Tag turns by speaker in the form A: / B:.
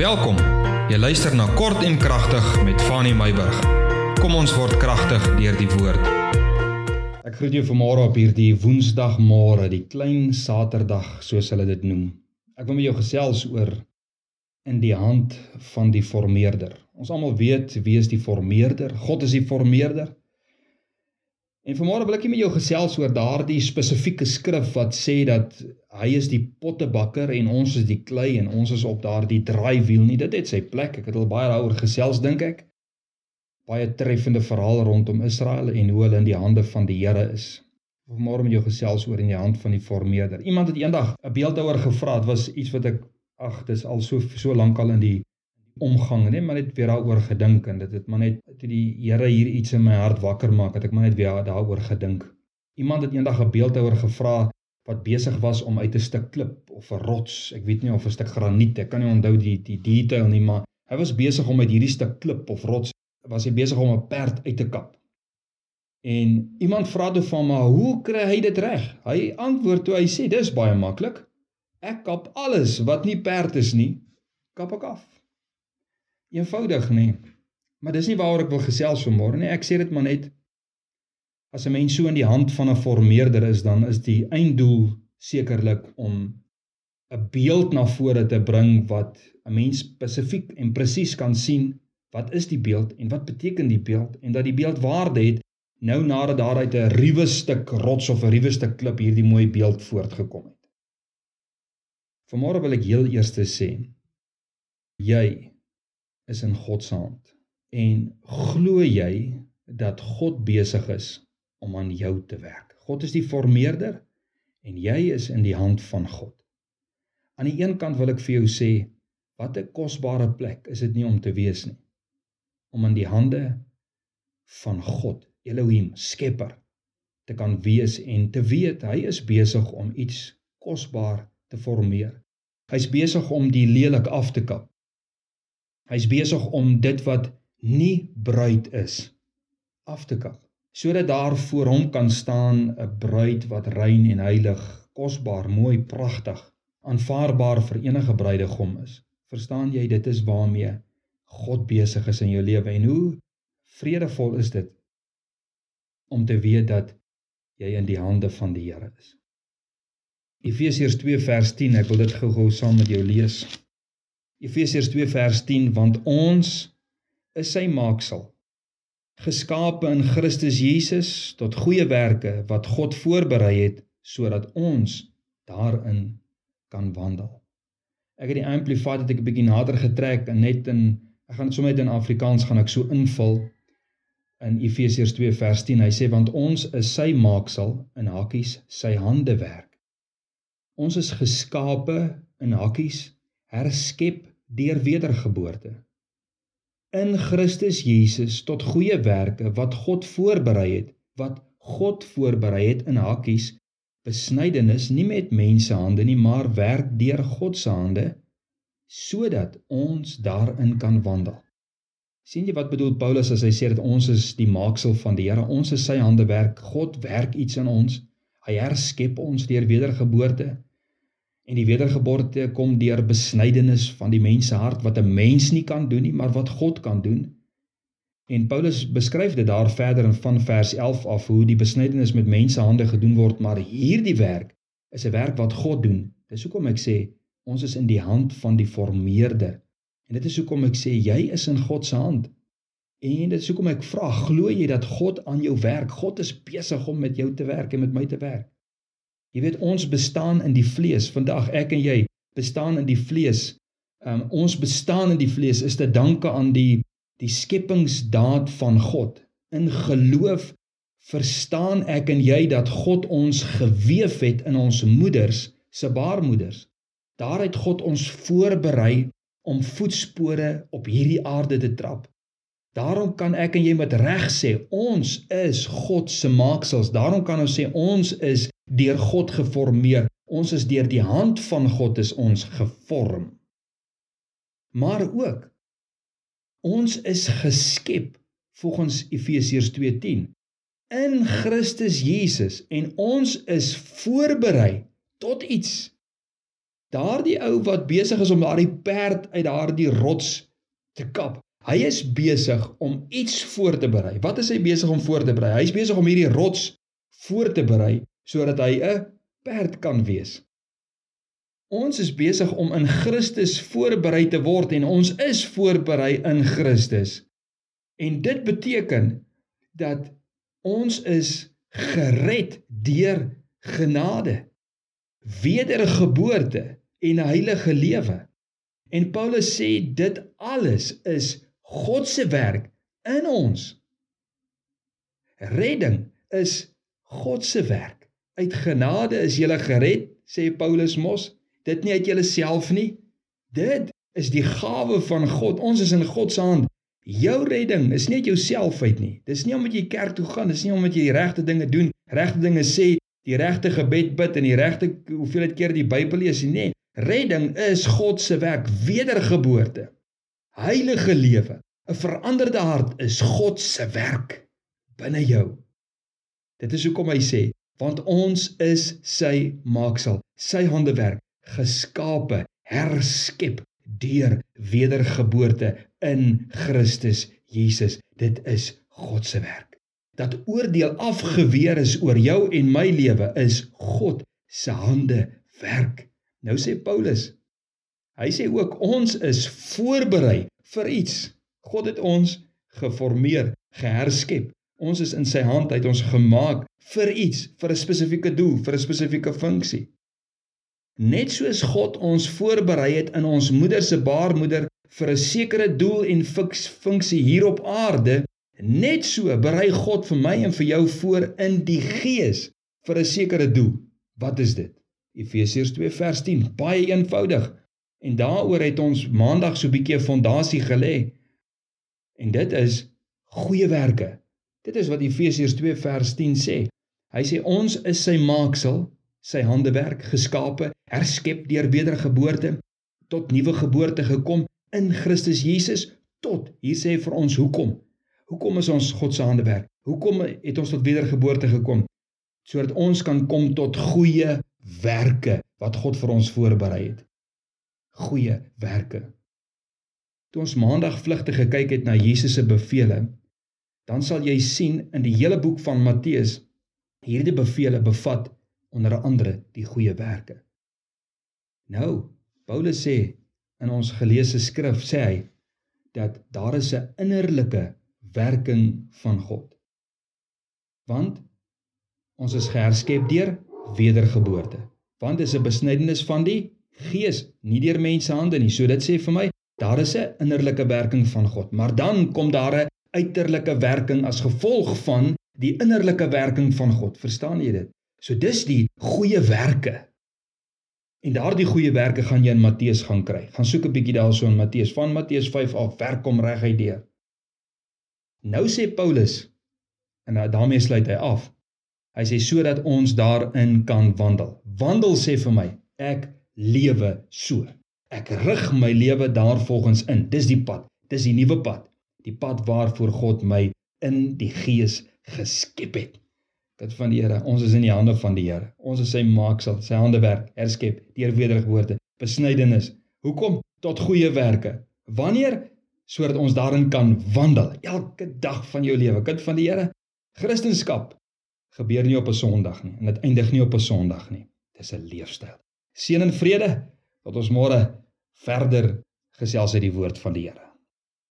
A: Welkom. Jy luister na Kort en Kragtig met Fanny Meyburg. Kom ons word kragtig deur die woord.
B: Ek groet jou vanmôre op hierdie Woensdagmôre, die klein Saterdag soos hulle dit noem. Ek wil met jou gesels oor in die hand van die formeerder. Ons almal weet wie is die formeerder? God is die formeerder. En vanmôre wil ek met jou gesels oor daardie spesifieke skrif wat sê dat hy is die pottebakker en ons is die klei en ons is op daardie draaiwiel nie. Dit het sy plek. Ek het al baie daaroor gesels dink ek. Baie treffende verhaal rondom Israel en hoe hulle in die hande van die Here is. Vanmôre met jou gesels oor in die hand van die formeerder. Iemand het eendag 'n beeld daaroor gevra. Dit was iets wat ek ag, dis al so so lank al in die omgang net maar net weer daaroor gedink en dit het maar net toe die Here hier iets in my hart wakker maak het ek maar net weer daaroor gedink. Iemand het eendag 'n beeldhouer gevra wat besig was om uit 'n stuk klip of 'n rots, ek weet nie of 'n stuk graniet, ek kan nie onthou die die detail nie, maar hy was besig om uit hierdie stuk klip of rots was hy besig om 'n perd uit te kap. En iemand vra toe van maar hoe kry hy dit reg? Hy antwoord toe hy sê dis baie maklik. Ek kap alles wat nie perd is nie, kap ek af. Eenvoudig nê. Maar dis nie waaroor ek wil gesels vanmôre nie. Ek sê dit maar net as 'n mens so in die hand van 'n formeerder is, dan is die einddoel sekerlik om 'n beeld na vore te bring wat 'n mens spesifiek en presies kan sien wat is die beeld en wat beteken die beeld en dat die beeld waarde het nou nadat daar uit 'n ruwe stuk rots of 'n ruwe stuk klip hierdie mooi beeld voortgekom het. Vanmôre wil ek heel eers sê jy is in God se hand. En glo jy dat God besig is om aan jou te werk? God is die formeerder en jy is in die hand van God. Aan die een kant wil ek vir jou sê, wat 'n kosbare plek is dit nie om te wees nie. Om in die hande van God, Elohim, Skepper, te kan wees en te weet hy is besig om iets kosbaar te formeer. Hy's besig om die lelik af te kap. Hy's besig om dit wat nie bruid is af te kap sodat daar voor hom kan staan 'n bruid wat rein en heilig, kosbaar, mooi, pragtig, aanvaarbaar vir enige bruidegom is. Verstaan jy dit is waarmee God besig is in jou lewe en hoe vredevol is dit om te weet dat jy in die hande van die Here is. Efesiërs 2 vers 10, ek wil dit gou-gou saam met jou lees. Efesiërs 2 vers 10 want ons is sy maaksel geskape in Christus Jesus tot goeie werke wat God voorberei het sodat ons daarin kan wandel. Ek het die amplified het ek 'n bietjie nader getrek en net in ek gaan sommer net in Afrikaans gaan ek so invul in Efesiërs 2 vers 10. Hy sê want ons is sy maaksel in hakkies sy handewerk. Ons is geskape in hakkies herskep deur wedergeboorte. In Christus Jesus tot goeie werke wat God voorberei het wat God voorberei het in hakkies besnydenis nie met mense hande nie maar werk deur God se hande sodat ons daarin kan wandel. sien jy wat bedoel Paulus as hy sê dat ons is die maaksel van die Here? Ons is sy handewerk God werk iets in ons. Hy herskep ons deur wedergeboorte En die wedergeboorte kom deur besnydenis van die mens se hart wat 'n mens nie kan doen nie, maar wat God kan doen. En Paulus beskryf dit daar verder in van vers 11 af hoe die besnydenis met mense hande gedoen word, maar hierdie werk is 'n werk wat God doen. Dis hoekom ek sê ons is in die hand van die formeerder. En dit is hoekom ek sê jy is in God se hand. En dit is hoekom ek vra, glo jy dat God aan jou werk? God is besig om met jou te werk en met my te werk. Jy weet ons bestaan in die vlees. Vandag ek en jy bestaan in die vlees. Um, ons bestaan in die vlees is te danke aan die die skepingsdaad van God. In geloof verstaan ek en jy dat God ons gewewe het in ons moeders se baarmoeders. Daar het God ons voorberei om voetspore op hierdie aarde te trap. Daarom kan ek en jy met reg sê ons is God se maaksels. Daarom kan ons sê ons is deur God geformeer. Ons is deur die hand van God is ons gevorm. Maar ook ons is geskep volgens Efesiërs 2:10 in Christus Jesus en ons is voorberei tot iets Daardie ou wat besig is om daardie perd uit daardie rots te kap. Hy is besig om iets voor te berei. Wat is hy besig om voor te berei? Hy is besig om hierdie rots voor te berei sodat hy 'n perd kan wees. Ons is besig om in Christus voorberei te word en ons is voorberei in Christus. En dit beteken dat ons is gered deur genade, wedergeboorte en 'n heilige lewe. En Paulus sê dit alles is God se werk in ons. Redding is God se werk. Uit genade is jy gered, sê Paulus mos. Dit nie uit jouself nie. Dit is die gawe van God. Ons is in God se hand. Jou redding is nie uit jouself uit nie. Dis nie omdat jy kerk toe gaan, dis nie omdat jy die regte dinge doen, regte dinge sê, die regte gebed bid en die regte hoeveelheid keer die Bybel lees nie. Nee, redding is God se werk, wedergeboorte. Heilige lewe, 'n veranderde hart is God se werk binne jou. Dit is hoekom hy sê, want ons is sy maaksel, sy handewerk, geskape, herskep deur wedergeboorte in Christus Jesus. Dit is God se werk dat oordeel afgeweer is oor jou en my lewe is God se hande werk. Nou sê Paulus, hy sê ook ons is voorberei vir iets. God het ons geformeer, geherskep. Ons is in sy hand uit ons gemaak vir iets, vir 'n spesifieke doel, vir 'n spesifieke funksie. Net soos God ons voorberei het in ons moeder se baarmoeder vir 'n sekere doel en funksie hier op aarde, Net so berei God vir my en vir jou voor in die gees vir 'n sekere doel. Wat is dit? Efesiërs 2 vers 10, baie eenvoudig. En daaroor het ons maandag so 'n bietjie 'n fondasie gelê. En dit is goeie werke. Dit is wat Efesiërs 2 vers 10 sê. Hy sê ons is sy maaksel, sy handewerk, geskape, herskep deur wedergeboorte tot nuwe geboorte gekom in Christus Jesus tot. Hier sê vir ons hoekom? Hoekom is ons God se hande werk? Hoekom het ons tot wedergeboorte gekom? Sodat ons kan kom tot goeie werke wat God vir ons voorberei het. Goeie werke. Toe ons maandag vlugtig gekyk het na Jesus se bevele, dan sal jy sien in die hele boek van Matteus hierdie bevele bevat onder andere die goeie werke. Nou, Paulus sê in ons geleesde skrif sê hy dat daar is 'n innerlike werking van God. Want ons is geherskep deur wedergeboorte. Want dis 'n besnydenis van die gees, nie deur mense hande nie. So dit sê vir my, daar is 'n innerlike werking van God, maar dan kom daar 'n uiterlike werking as gevolg van die innerlike werking van God. Verstaan jy dit? So dis die goeie werke. En daardie goeie werke gaan jy in Matteus gaan kry. Gaan soek 'n bietjie daarso in Matteus van Matteus 5 af, werk kom reguit deur. Nou sê Paulus en daarmee sluit hy af. Hy sê sodat ons daarin kan wandel. Wandel sê vir my, ek lewe so. Ek rig my lewe daarvolgens in. Dis die pad. Dis die nuwe pad. Die pad waarvoor God my in die gees geskep het. Dit van die Here. Ons is in die hande van die Here. Ons is sy maaksel, sy handewerk, herskep deur wedergeboorte, besnydenis. Hoekom? Tot goeie werke. Wanneer sodat ons daarin kan wandel elke dag van jou lewe. Kind van die Here, Christendom gebeur nie op 'n Sondag nie en dit eindig nie op 'n Sondag nie. Dis 'n leefstyl. Seën en vrede tot ons môre verder gesels uit die woord van die Here.